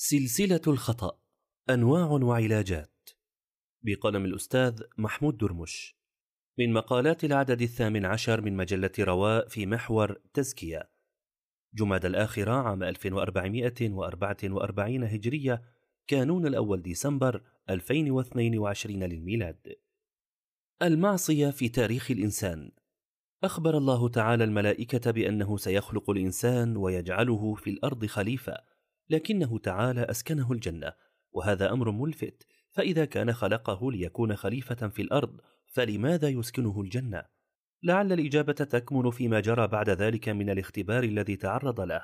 سلسلة الخطأ أنواع وعلاجات. بقلم الأستاذ محمود درمش. من مقالات العدد الثامن عشر من مجلة رواء في محور تزكية. جماد الآخرة عام 1444 هجرية كانون الأول ديسمبر 2022 للميلاد. المعصية في تاريخ الإنسان. أخبر الله تعالى الملائكة بأنه سيخلق الإنسان ويجعله في الأرض خليفة. لكنه تعالى أسكنه الجنة وهذا أمر ملفت فإذا كان خلقه ليكون خليفة في الأرض فلماذا يسكنه الجنة؟ لعل الإجابة تكمن فيما جرى بعد ذلك من الاختبار الذي تعرض له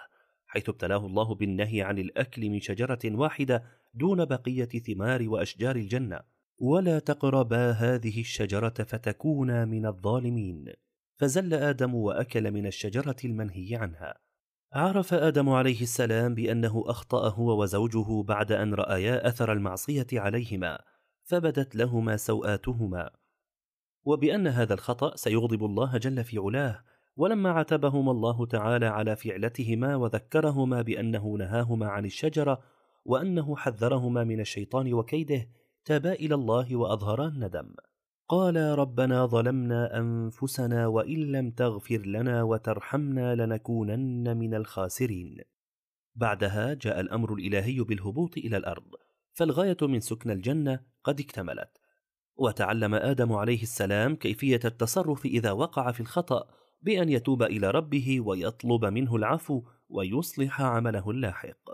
حيث ابتلاه الله بالنهي عن الأكل من شجرة واحدة دون بقية ثمار وأشجار الجنة. ولا تقربا هذه الشجرة فتكونا من الظالمين. فزل آدم وأكل من الشجرة المنهي عنها. عرف آدم عليه السلام بأنه اخطا هو وزوجه بعد أن رأيا أثر المعصية عليهما فبدت لهما سوآتهما. وبأن هذا الخطأ سيغضب الله جل في علاه ولما عتبهما الله تعالى على فعلتهما وذكرهما بأنه نهاهما عن الشجرة وأنه حذرهما من الشيطان وكيده تابا إلى الله وأظهرا الندم. قال ربنا ظلمنا أنفسنا وإن لم تغفر لنا وترحمنا لنكونن من الخاسرين. بعدها جاء الأمر الإلهي بالهبوط إلى الأرض فالغاية من سكن الجنة قد اكتملت. وتعلم آدم عليه السلام كيفية التصرف إذا وقع في الخطأ بأن يتوب إلى ربه ويطلب منه العفو ويصلح عمله اللاحق.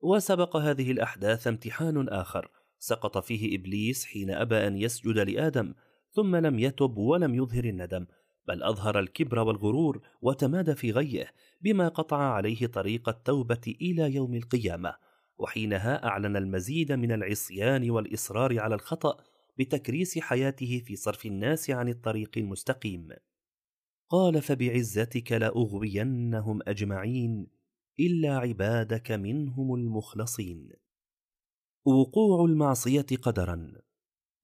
وسبق هذه الأحداث امتحان آخر سقط فيه إبليس حين أبى أن يسجد لآدم ثم لم يتب ولم يظهر الندم بل أظهر الكبر والغرور وتمادى في غيه بما قطع عليه طريق التوبة إلى يوم القيامة وحينها أعلن المزيد من العصيان والإصرار على الخطأ بتكريس حياته في صرف الناس عن الطريق المستقيم. قال فبعزتك لأغوينهم أجمعين إلا عبادك منهم المخلصين. وقوع المعصية قدرا.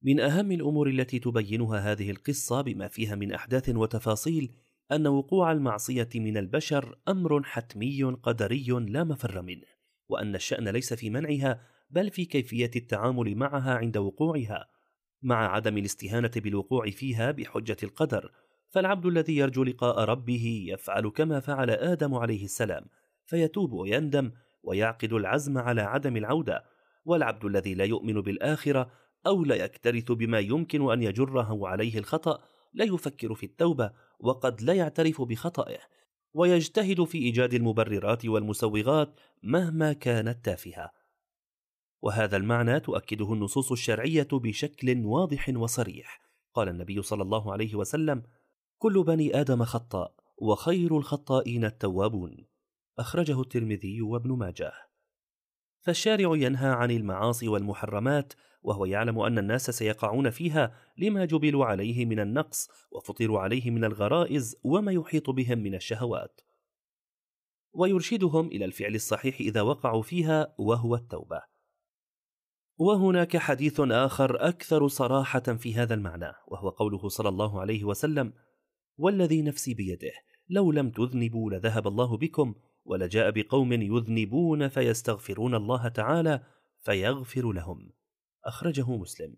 من أهم الأمور التي تبينها هذه القصة بما فيها من أحداث وتفاصيل أن وقوع المعصية من البشر أمر حتمي قدري لا مفر منه وأن الشأن ليس في منعها بل في كيفية التعامل معها عند وقوعها مع عدم الاستهانة بالوقوع فيها بحجة القدر. فالعبد الذي يرجو لقاء ربه يفعل كما فعل آدم عليه السلام فيتوب ويندم ويعقد العزم على عدم العودة. والعبد الذي لا يؤمن بالآخرة أو لا يكترث بما يمكن أن يجره عليه الخطأ لا يفكر في التوبة وقد لا يعترف بخطئه ويجتهد في إيجاد المبررات والمسوغات مهما كانت تافهة. وهذا المعنى تؤكده النصوص الشرعية بشكل واضح وصريح. قال النبي صلى الله عليه وسلم كل بني آدم خطاء وخير الخطائين التوابون. أخرجه الترمذي وابن ماجه. فالشارع ينهى عن المعاصي والمحرمات وهو يعلم أن الناس سيقعون فيها لما جبلوا عليه من النقص وفطروا عليه من الغرائز وما يحيط بهم من الشهوات. ويرشدهم إلى الفعل الصحيح إذا وقعوا فيها وهو التوبة. وهناك حديث آخر أكثر صراحة في هذا المعنى وهو قوله صلى الله عليه وسلم والذي نفسي بيده لو لم تذنبوا لذهب الله بكم ولجاء بقوم يذنبون فيستغفرون الله تعالى فيغفر لهم. أخرجه مسلم.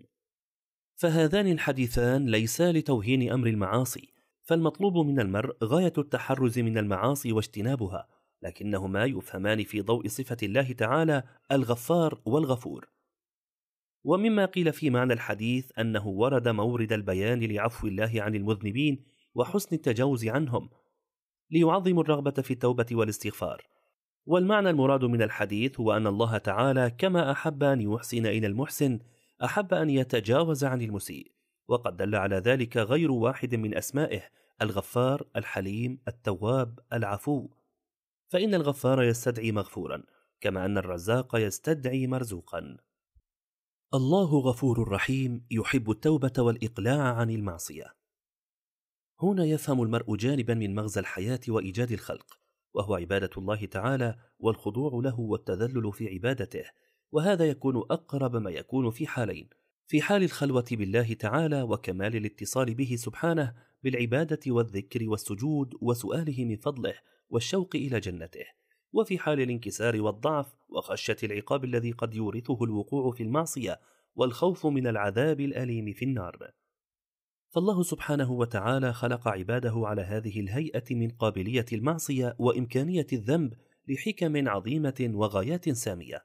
فهذان الحديثان ليسا لتوهين أمر المعاصي فالمطلوب من المرء غاية التحرز من المعاصي واجتنابها لكنهما يفهمان في ضوء صفة الله تعالى الغفار والغفور. ومما قيل في معنى الحديث أنه ورد مورد البيان لعفو الله عن المذنبين وحسن التجاوز عنهم ليعظموا الرغبة في التوبة والاستغفار. والمعنى المراد من الحديث هو أن الله تعالى كما أحب أن يحسن إلى المحسن أحب أن يتجاوز عن المسيء، وقد دل على ذلك غير واحد من أسمائه الغفار، الحليم، التواب، العفو. فإن الغفار يستدعي مغفورا، كما أن الرزاق يستدعي مرزوقا. الله غفور رحيم يحب التوبة والإقلاع عن المعصية. هنا يفهم المرء جانبا من مغزى الحياة وإيجاد الخلق وهو عبادة الله تعالى والخضوع له والتذلل في عبادته وهذا يكون أقرب ما يكون في حالين في حال الخلوة بالله تعالى وكمال الاتصال به سبحانه بالعبادة والذكر والسجود وسؤاله من فضله والشوق إلى جنته وفي حال الانكسار والضعف وخشية العقاب الذي قد يورثه الوقوع في المعصية والخوف من العذاب الأليم في النار. فالله سبحانه وتعالى خلق عباده على هذه الهيئة من قابلية المعصية وإمكانية الذنب لحكم عظيمة وغايات سامية.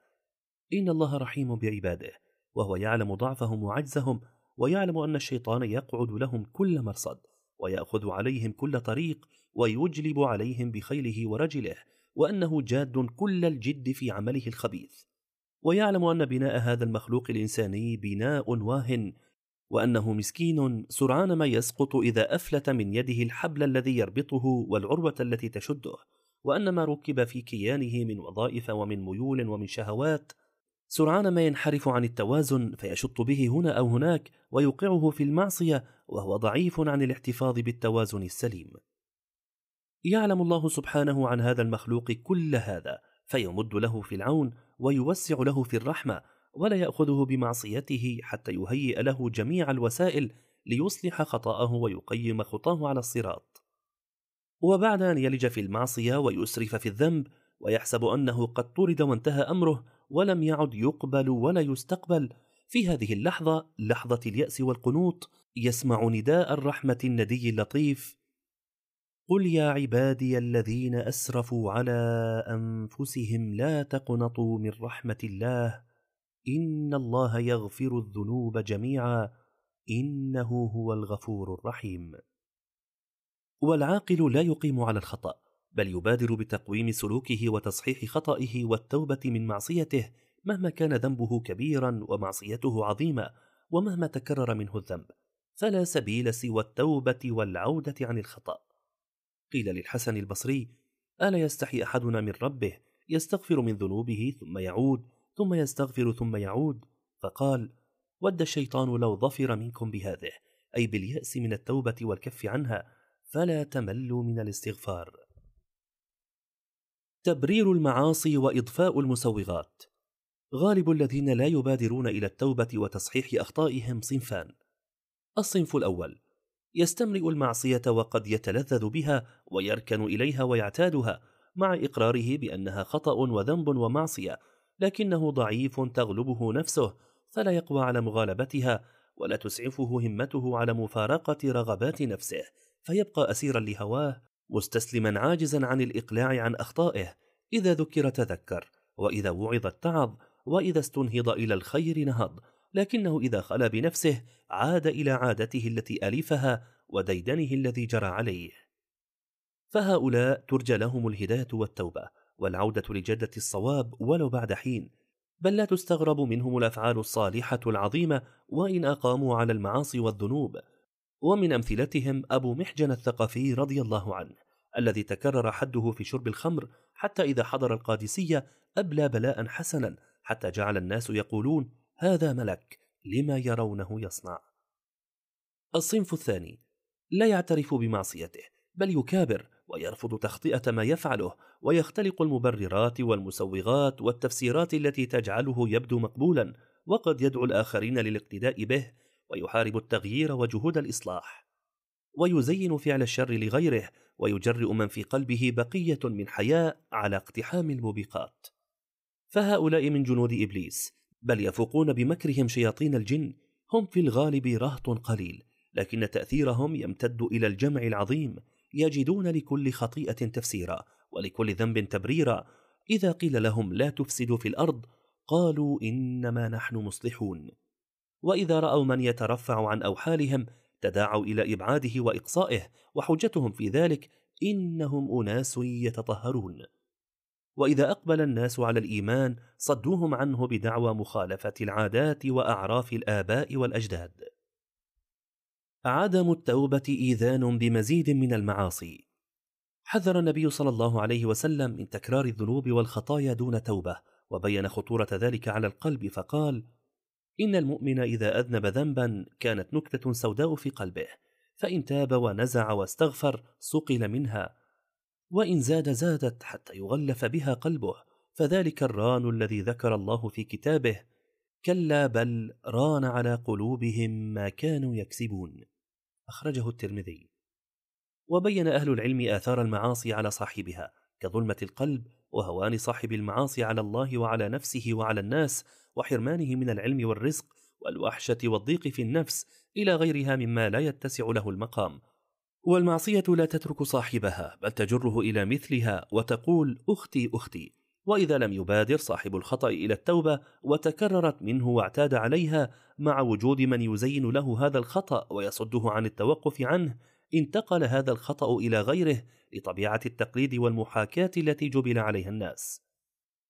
إن الله رحيم بعباده وهو يعلم ضعفهم وعجزهم ويعلم أن الشيطان يقعد لهم كل مرصد ويأخذ عليهم كل طريق ويجلب عليهم بخيله ورجله وأنه جاد كل الجد في عمله الخبيث. ويعلم أن بناء هذا المخلوق الإنساني بناء واهن وأنه مسكين سرعان ما يسقط إذا أفلت من يده الحبل الذي يربطه والعروة التي تشده وأن ما ركب في كيانه من وظائف ومن ميول ومن شهوات سرعان ما ينحرف عن التوازن فيشط به هنا أو هناك ويوقعه في المعصية وهو ضعيف عن الاحتفاظ بالتوازن السليم. يعلم الله سبحانه عن هذا المخلوق كل هذا فيمد له في العون ويوسع له في الرحمة ولا يأخذه بمعصيته حتى يهيئ له جميع الوسائل ليصلح خطأه ويقيم خطاه على الصراط. وبعد أن يلج في المعصية ويسرف في الذنب ويحسب أنه قد طرد وانتهى أمره ولم يعد يقبل ولا يستقبل في هذه اللحظة لحظة اليأس والقنوط يسمع نداء الرحمة الندي اللطيف قل يا عبادي الذين أسرفوا على أنفسهم لا تقنطوا من رحمة الله إن الله يغفر الذنوب جميعا إنه هو الغفور الرحيم. والعاقل لا يقيم على الخطأ بل يبادر بتقويم سلوكه وتصحيح خطئه والتوبة من معصيته مهما كان ذنبه كبيرا ومعصيته عظيمة ومهما تكرر منه الذنب. فلا سبيل سوى التوبة والعودة عن الخطأ. قيل للحسن البصري ألا يستحي أحدنا من ربه يستغفر من ذنوبه ثم يعود ثم يستغفر ثم يعود. فقال ود الشيطان لو ظفر منكم بهذه أي باليأس من التوبة والكف عنها فلا تملوا من الاستغفار. تبرير المعاصي وإضفاء المسوغات. غالب الذين لا يبادرون إلى التوبة وتصحيح أخطائهم صنفان. الصنف الأول يستمرئ المعصية وقد يتلذذ بها ويركن إليها ويعتادها مع إقراره بأنها خطأ وذنب ومعصية لكنه ضعيف تغلبه نفسه فلا يقوى على مغالبتها ولا تسعفه همته على مفارقة رغبات نفسه فيبقى أسيرا لهواه مستسلما عاجزا عن الإقلاع عن أخطائه إذا ذكر تذكر وإذا وعظ اتعظ وإذا استنهض إلى الخير نهض لكنه إذا خلا بنفسه عاد إلى عادته التي ألفها وديدنه الذي جرى عليه. فهؤلاء ترجى لهم الهداية والتوبة والعودة لجدة الصواب ولو بعد حين بل لا تستغرب منهم الأفعال الصالحة العظيمة وإن أقاموا على المعاصي والذنوب. ومن أمثلتهم أبو محجن الثقفي رضي الله عنه الذي تكرر حده في شرب الخمر حتى إذا حضر القادسية أبلى بلاء حسنا حتى جعل الناس يقولون هذا ملك لما يرونه يصنع الصنف الثاني لا يعترف بمعصيته بل يكابر ويرفض تخطئة ما يفعله ويختلق المبررات والمسوغات والتفسيرات التي تجعله يبدو مقبولا وقد يدعو الآخرين للاقتداء به ويحارب التغيير وجهود الإصلاح. ويزين فعل الشر لغيره ويجرئ من في قلبه بقية من حياء على اقتحام الموبقات. فهؤلاء من جنود إبليس بل يفوقون بمكرهم شياطين الجن هم في الغالب رهط قليل لكن تأثيرهم يمتد إلى الجمع العظيم يجدون لكل خطيئة تفسيرا ولكل ذنب تبريرا. إذا قيل لهم لا تفسدوا في الأرض قالوا إنما نحن مصلحون. وإذا رأوا من يترفع عن أوحالهم تداعوا إلى إبعاده وإقصائه وحجتهم في ذلك إنهم أناس يتطهرون. وإذا أقبل الناس على الإيمان صدوهم عنه بدعوى مخالفة العادات وأعراف الآباء والأجداد. عدم التوبة إيذان بمزيد من المعاصي. حذر النبي صلى الله عليه وسلم من تكرار الذنوب والخطايا دون توبة وبين خطورة ذلك على القلب فقال إن المؤمن إذا أذنب ذنبا كانت نكتة سوداء في قلبه فإن تاب ونزع واستغفر صقل منها وإن زاد زادت حتى يغلف بها قلبه فذلك الران الذي ذكر الله في كتابه كلا بل ران على قلوبهم ما كانوا يكسبون. أخرجه الترمذي. وبين أهل العلم آثار المعاصي على صاحبها كظلمة القلب وهوان صاحب المعاصي على الله وعلى نفسه وعلى الناس وحرمانه من العلم والرزق والوحشة والضيق في النفس إلى غيرها مما لا يتسع له المقام. والمعصية لا تترك صاحبها بل تجره إلى مثلها وتقول أختي أختي وإذا لم يبادر صاحب الخطأ إلى التوبة وتكررت منه واعتاد عليها مع وجود من يزين له هذا الخطأ ويصده عن التوقف عنه. انتقل هذا الخطأ إلى غيره لطبيعة التقليد والمحاكاة التي جبل عليها الناس.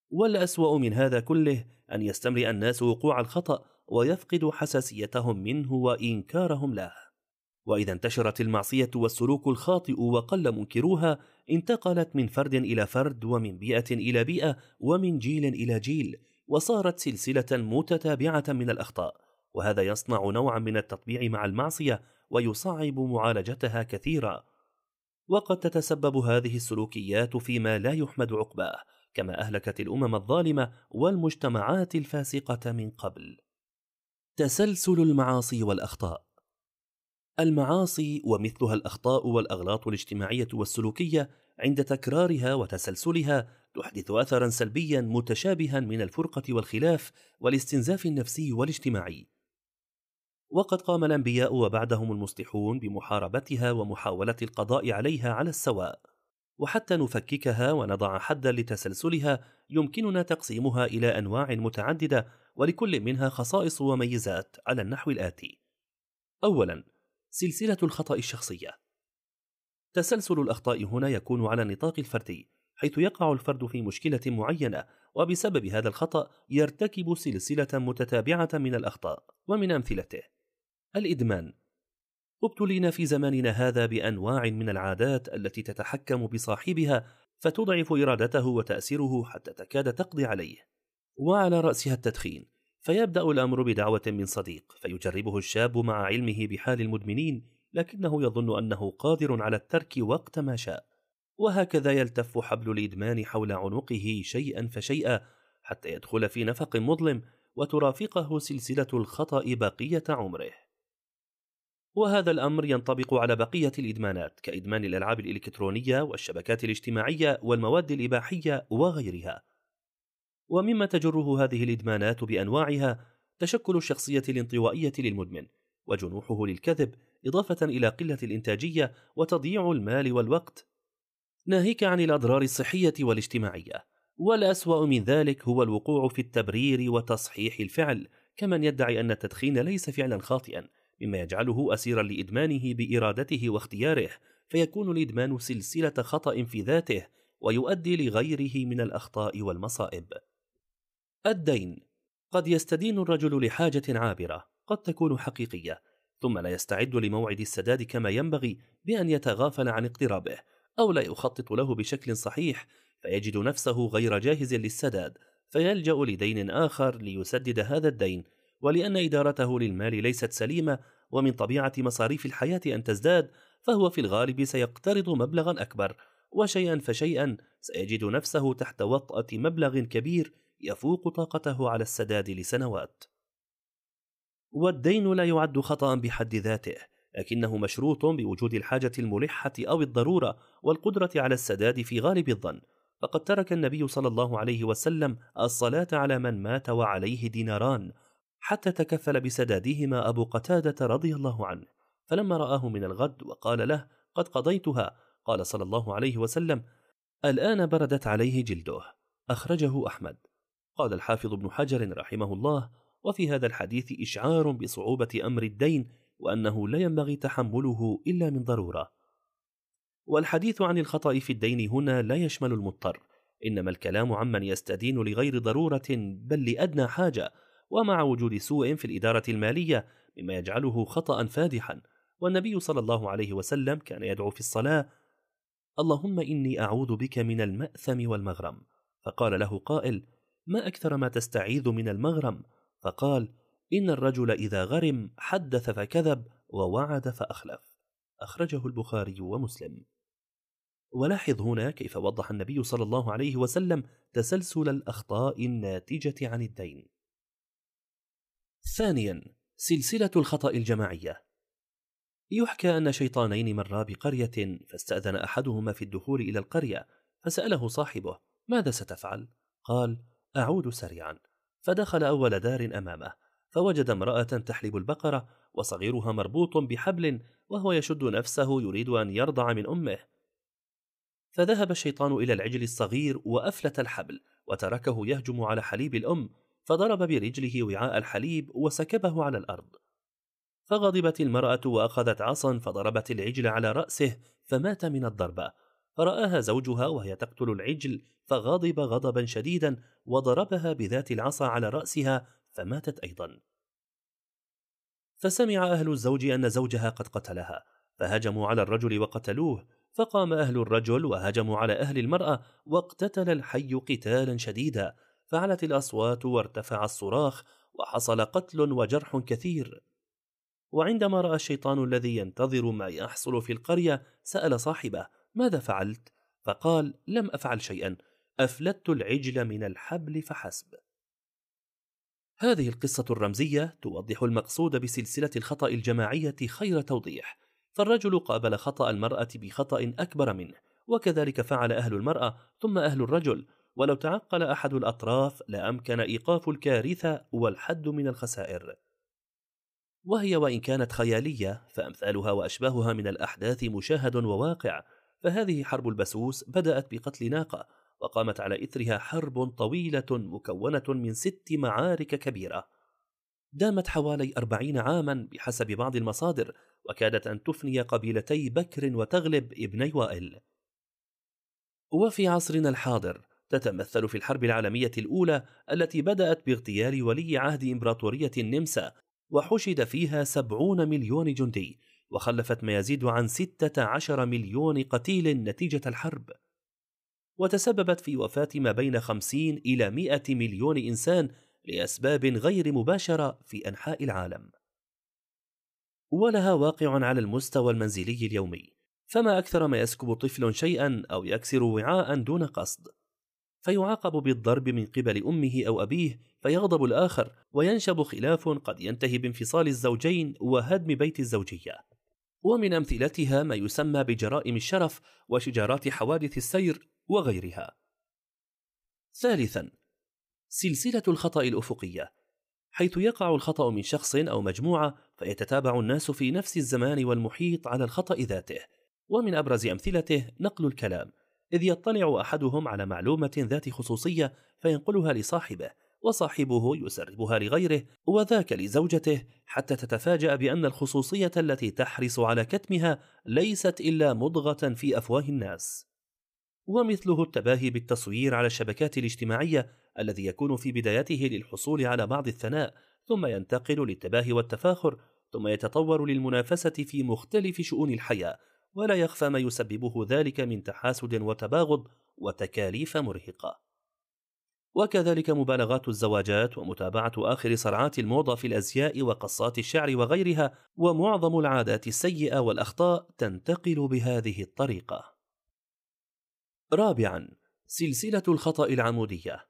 والأسوأ من هذا كله أن يستمرئ الناس وقوع الخطأ ويفقد حساسيتهم منه وإنكارهم له. وإذا انتشرت المعصية والسلوك الخاطئ وقل منكروها انتقلت من فرد إلى فرد ومن بيئة إلى بيئة ومن جيل إلى جيل وصارت سلسلة متتابعة من الأخطاء. وهذا يصنع نوعا من التطبيع مع المعصية ويصعب معالجتها كثيرا. وقد تتسبب هذه السلوكيات فيما لا يحمد عقباه كما أهلكت الأمم الظالمة والمجتمعات الفاسقة من قبل. تسلسل المعاصي والأخطاء. المعاصي ومثلها الأخطاء والأغلاط الاجتماعية والسلوكية عند تكرارها وتسلسلها تحدث أثرا سلبيا متشابها من الفرقة والخلاف والاستنزاف النفسي والاجتماعي. وقد قام الأنبياء وبعدهم المصلحون بمحاربتها ومحاولة القضاء عليها على السواء. وحتى نفككها ونضع حدا لتسلسلها يمكننا تقسيمها إلى أنواع متعددة ولكل منها خصائص وميزات على النحو الآتي. أولا سلسلة الخطأ الشخصية. تسلسل الأخطاء هنا يكون على النطاق الفردي حيث يقع الفرد في مشكلة معينة وبسبب هذا الخطأ يرتكب سلسلة متتابعة من الأخطاء ومن أمثلته. الإدمان. ابتلينا في زماننا هذا بأنواع من العادات التي تتحكم بصاحبها فتضعف إرادته وتأثيره حتى تكاد تقضي عليه. وعلى رأسها التدخين فيبدأ الأمر بدعوة من صديق فيجربه الشاب مع علمه بحال المدمنين لكنه يظن أنه قادر على الترك وقت ما شاء. وهكذا يلتف حبل الإدمان حول عنقه شيئا فشيئا حتى يدخل في نفق مظلم وترافقه سلسلة الخطأ بقية عمره. وهذا الأمر ينطبق على بقية الإدمانات كإدمان الألعاب الإلكترونية والشبكات الاجتماعية والمواد الإباحية وغيرها. ومما تجره هذه الإدمانات بأنواعها تشكل الشخصية الانطوائية للمدمن وجنوحه للكذب إضافة إلى قلة الإنتاجية وتضييع المال والوقت. ناهيك عن الأضرار الصحية والاجتماعية. والأسوأ من ذلك هو الوقوع في التبرير وتصحيح الفعل كمن يدعي أن التدخين ليس فعلا خاطئا. مما يجعله أسيرا لإدمانه بإرادته واختياره فيكون الإدمان سلسلة خطأ في ذاته ويؤدي لغيره من الأخطاء والمصائب. الدين. قد يستدين الرجل لحاجة عابرة قد تكون حقيقية ثم لا يستعد لموعد السداد كما ينبغي بأن يتغافل عن اقترابه أو لا يخطط له بشكل صحيح فيجد نفسه غير جاهز للسداد فيلجأ لدين آخر ليسدد هذا الدين ولأن إدارته للمال ليست سليمة ومن طبيعة مصاريف الحياة أن تزداد فهو في الغالب سيقترض مبلغا أكبر وشيئا فشيئا سيجد نفسه تحت وطأة مبلغ كبير يفوق طاقته على السداد لسنوات. والدين لا يعد خطأ بحد ذاته لكنه مشروط بوجود الحاجة الملحة أو الضرورة والقدرة على السداد في غالب الظن. فقد ترك النبي صلى الله عليه وسلم الصلاة على من مات وعليه ديناران حتى تكفل بسدادهما أبو قتادة رضي الله عنه فلما رآه من الغد وقال له قد قضيتها قال صلى الله عليه وسلم الآن بردت عليه جلده أخرجه أحمد قال الحافظ ابن حجر رحمه الله وفي هذا الحديث إشعار بصعوبة أمر الدين وأنه لا ينبغي تحمله إلا من ضرورة والحديث عن الخطأ في الدين هنا لا يشمل المضطر إنما الكلام عمن يستدين لغير ضرورة بل لأدنى حاجة ومع وجود سوء في الإدارة المالية مما يجعله خطأ فادحا. والنبي صلى الله عليه وسلم كان يدعو في الصلاة اللهم إني أعوذ بك من المأثم والمغرم. فقال له قائل ما أكثر ما تستعيذ من المغرم؟ فقال إن الرجل إذا غرم حدث فكذب ووعد فأخلف. أخرجه البخاري ومسلم. ولاحظ هنا كيف وضح النبي صلى الله عليه وسلم تسلسل الأخطاء الناتجة عن الدين. ثانيا سلسلة الخطأ الجماعية. يحكى أن شيطانين مرا بقرية فاستأذن أحدهما في الدخول إلى القرية فسأله صاحبه ماذا ستفعل؟ قال أعود سريعا. فدخل أول دار أمامه فوجد امرأة تحلب البقرة وصغيرها مربوط بحبل وهو يشد نفسه يريد أن يرضع من أمه. فذهب الشيطان إلى العجل الصغير وأفلت الحبل وتركه يهجم على حليب الأم فضرب برجله وعاء الحليب وسكبه على الأرض. فغضبت المرأة وأخذت عصا فضربت العجل على رأسه فمات من الضربة. فرآها زوجها وهي تقتل العجل فغضب غضبا شديدا وضربها بذات العصا على رأسها فماتت أيضا. فسمع أهل الزوج أن زوجها قد قتلها فهجموا على الرجل وقتلوه. فقام أهل الرجل وهجموا على أهل المرأة واقتتل الحي قتالا شديدا. فعلت الأصوات وارتفع الصراخ وحصل قتل وجرح كثير. وعندما رأى الشيطان الذي ينتظر ما يحصل في القرية سأل صاحبه ماذا فعلت؟ فقال لم أفعل شيئا أفلت العجل من الحبل فحسب. هذه القصة الرمزية توضح المقصود بسلسلة الخطأ الجماعية خير توضيح. فالرجل قابل خطأ المرأة بخطأ أكبر منه وكذلك فعل أهل المرأة ثم أهل الرجل ولو تعقل أحد الأطراف لأمكن إيقاف الكارثة والحد من الخسائر. وهي وإن كانت خيالية فأمثالها وأشباهها من الأحداث مشاهد وواقع فهذه حرب البسوس بدأت بقتل ناقة وقامت على إثرها حرب طويلة مكونة من ست معارك كبيرة. دامت حوالي أربعين عاما بحسب بعض المصادر وكادت أن تفني قبيلتي بكر وتغلب ابني وائل. وفي عصرنا الحاضر تتمثل في الحرب العالمية الأولى التي بدأت باغتيال ولي عهد إمبراطورية النمسا وحشد فيها سبعون مليون جندي وخلفت ما يزيد عن ستة عشر مليون قتيل نتيجة الحرب. وتسببت في وفاة ما بين خمسين إلى مئة مليون إنسان لأسباب غير مباشرة في أنحاء العالم. ولها واقع على المستوى المنزلي اليومي فما أكثر ما يسكب طفل شيئا أو يكسر وعاء دون قصد. فيعاقب بالضرب من قبل أمه أو أبيه فيغضب الآخر وينشب خلاف قد ينتهي بانفصال الزوجين وهدم بيت الزوجية. ومن أمثلتها ما يسمى بجرائم الشرف وشجارات حوادث السير وغيرها. ثالثا سلسلة الخطأ الأفقية. حيث يقع الخطأ من شخص أو مجموعة فيتتابع الناس في نفس الزمان والمحيط على الخطأ ذاته. ومن أبرز أمثلته نقل الكلام. إذ يطلع أحدهم على معلومة ذات خصوصية فينقلها لصاحبه وصاحبه يسربها لغيره وذاك لزوجته حتى تتفاجأ بأن الخصوصية التي تحرص على كتمها ليست إلا مضغة في أفواه الناس. ومثله التباهي بالتصوير على الشبكات الاجتماعية الذي يكون في بدايته للحصول على بعض الثناء ثم ينتقل للتباهي والتفاخر ثم يتطور للمنافسة في مختلف شؤون الحياة. ولا يخفى ما يسببه ذلك من تحاسد وتباغض وتكاليف مرهقة. وكذلك مبالغات الزواجات ومتابعة آخر صرعات الموضة في الأزياء وقصات الشعر وغيرها ومعظم العادات السيئة والأخطاء تنتقل بهذه الطريقة. رابعا سلسلة الخطأ العمودية.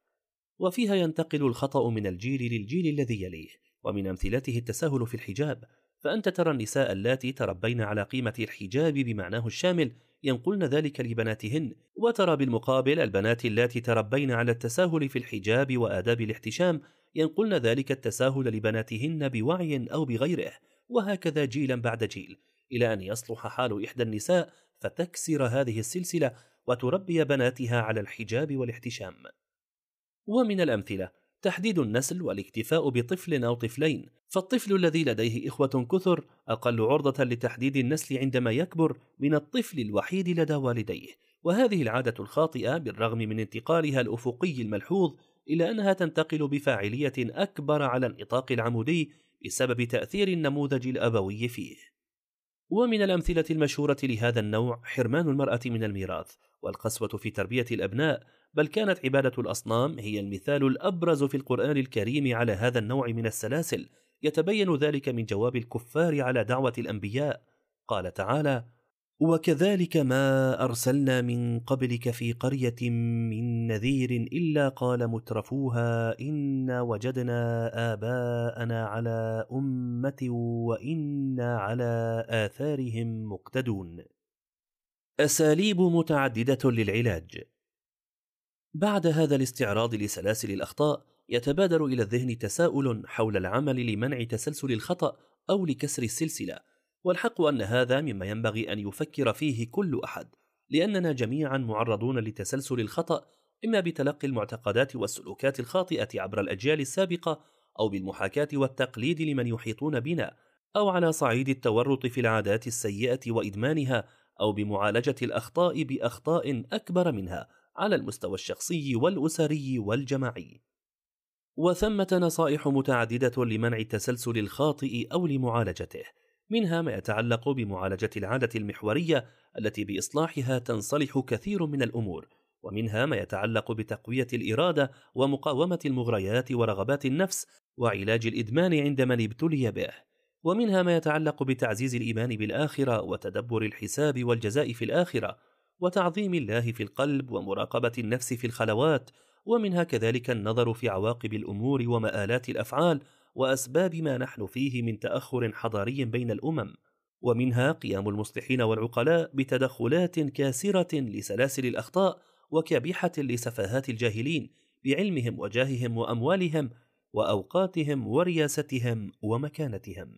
وفيها ينتقل الخطأ من الجيل للجيل الذي يليه ومن أمثلته التساهل في الحجاب. فأنت ترى النساء اللاتي تربين على قيمة الحجاب بمعناه الشامل ينقلن ذلك لبناتهن. وترى بالمقابل البنات اللاتي تربين على التساهل في الحجاب وآداب الاحتشام ينقلن ذلك التساهل لبناتهن بوعي أو بغيره. وهكذا جيلا بعد جيل. إلى أن يصلح حال إحدى النساء فتكسر هذه السلسلة وتربي بناتها على الحجاب والاحتشام. ومن الأمثلة تحديد النسل والاكتفاء بطفل أو طفلين فالطفل الذي لديه إخوة كثر أقل عرضة لتحديد النسل عندما يكبر من الطفل الوحيد لدى والديه وهذه العادة الخاطئة بالرغم من انتقالها الأفقي الملحوظ إلى أنها تنتقل بفاعلية أكبر على النطاق العمودي بسبب تأثير النموذج الأبوي فيه. ومن الأمثلة المشهورة لهذا النوع حرمان المرأة من الميراث والقسوة في تربية الأبناء بل كانت عبادة الأصنام هي المثال الأبرز في القرآن الكريم على هذا النوع من السلاسل يتبين ذلك من جواب الكفار على دعوة الأنبياء. قال تعالى وكذلك ما أرسلنا من قبلك في قرية من نذير إلا قال مترفوها إنا وجدنا آباءنا على أمة وإنا على آثارهم مقتدون. أساليب متعددة للعلاج. بعد هذا الاستعراض لسلاسل الأخطاء يتبادر إلى الذهن تساؤل حول العمل لمنع تسلسل الخطأ أو لكسر السلسلة. والحق أن هذا مما ينبغي أن يفكر فيه كل أحد لأننا جميعا معرضون لتسلسل الخطأ إما بتلقي المعتقدات والسلوكات الخاطئة عبر الأجيال السابقة أو بالمحاكاة والتقليد لمن يحيطون بنا أو على صعيد التورط في العادات السيئة وإدمانها أو بمعالجة الأخطاء بأخطاء أكبر منها. على المستوى الشخصي والأسري والجماعي. وثمة نصائح متعددة لمنع تسلسل الخاطئ أو لمعالجته، منها ما يتعلق بمعالجة العادة المحورية التي بإصلاحها تنصلح كثير من الأمور، ومنها ما يتعلق بتقوية الإرادة ومقاومة المغريات ورغبات النفس وعلاج الإدمان عند من ابتلي به. ومنها ما يتعلق بتعزيز الإيمان بالآخرة وتدبر الحساب والجزاء في الآخرة وتعظيم الله في القلب ومراقبة النفس في الخلوات ومنها كذلك النظر في عواقب الأمور ومآلات الأفعال وأسباب ما نحن فيه من تأخر حضاري بين الأمم. ومنها قيام المصلحين والعقلاء بتدخلات كاسرة لسلاسل الأخطاء وكبيحة لسفاهات الجاهلين بعلمهم وجاههم وأموالهم وأوقاتهم ورياستهم ومكانتهم.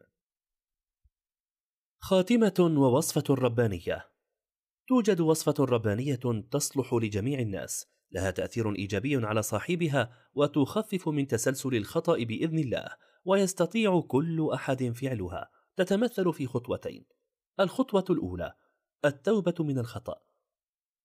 خاتمة ووصفة ربانية. توجد وصفة ربانية تصلح لجميع الناس لها تأثير إيجابي على صاحبها وتخفف من تسلسل الخطأ بإذن الله ويستطيع كل أحد فعلها تتمثل في خطوتين. الخطوة الأولى التوبة من الخطأ.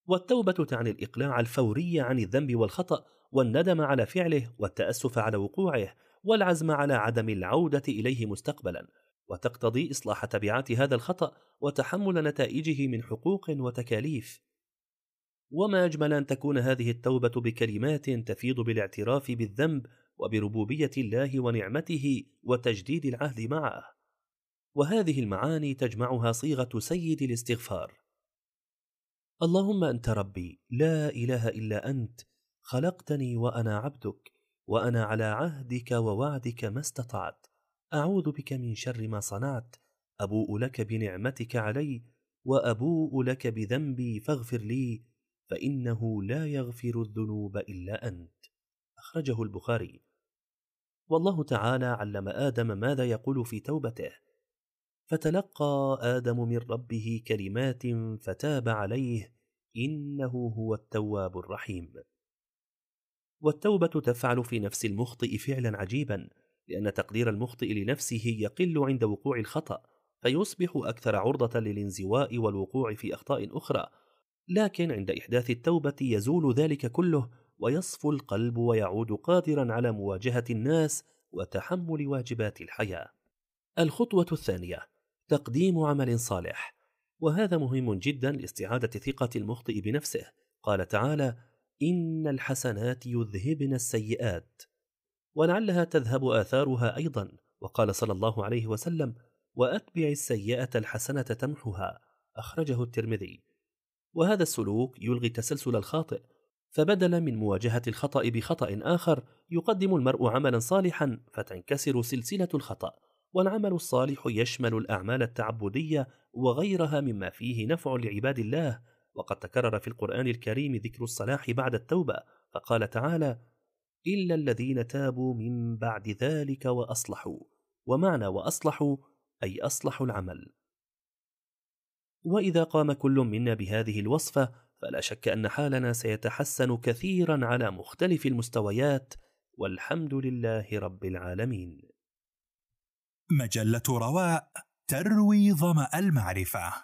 والتوبة تعني الإقلاع الفوري عن الذنب والخطأ والندم على فعله والتأسف على وقوعه والعزم على عدم العودة إليه مستقبلا. وتقتضي إصلاح تبعات هذا الخطأ وتحمل نتائجه من حقوق وتكاليف. وما أجمل أن تكون هذه التوبة بكلمات تفيض بالاعتراف بالذنب وبربوبية الله ونعمته وتجديد العهد معه. وهذه المعاني تجمعها صيغة سيد الاستغفار. اللهم أنت ربي لا إله إلا أنت خلقتني وأنا عبدك وأنا على عهدك ووعدك ما استطعت أعوذ بك من شر ما صنعت أبوء لك بنعمتك علي وأبوء لك بذنبي فاغفر لي فإنه لا يغفر الذنوب إلا أنت. أخرجه البخاري. والله تعالى علم آدم ماذا يقول في توبته. فتلقى آدم من ربه كلمات فتاب عليه إنه هو التواب الرحيم. والتوبة تفعل في نفس المخطئ فعلا عجيبا لأن تقدير المخطئ لنفسه يقل عند وقوع الخطأ فيصبح أكثر عرضة للانزواء والوقوع في أخطاء أخرى. لكن عند إحداث التوبة يزول ذلك كله ويصفو القلب ويعود قادرا على مواجهة الناس وتحمل واجبات الحياة. الخطوة الثانية تقديم عمل صالح، وهذا مهم جدا لاستعادة ثقة المخطئ بنفسه، قال تعالى: إن الحسنات يذهبن السيئات، ولعلها تذهب آثارها أيضا. وقال صلى الله عليه وسلم وأتبع السيئة الحسنة تمحها. أخرجه الترمذي. وهذا السلوك يلغي تسلسل الخاطئ. فبدلا من مواجهة الخطأ بخطأ آخر يقدم المرء عملا صالحا فتنكسر سلسلة الخطأ. والعمل الصالح يشمل الأعمال التعبدية وغيرها مما فيه نفع لعباد الله. وقد تكرر في القرآن الكريم ذكر الصلاح بعد التوبة. فقال تعالى إلا الذين تابوا من بعد ذلك وأصلحوا. ومعنى وأصلحوا أي أصلحوا العمل. وإذا قام كل منا بهذه الوصفة فلا شك أن حالنا سيتحسن كثيرا على مختلف المستويات. والحمد لله رب العالمين. مجلة رواء تروي ظمأ المعرفة.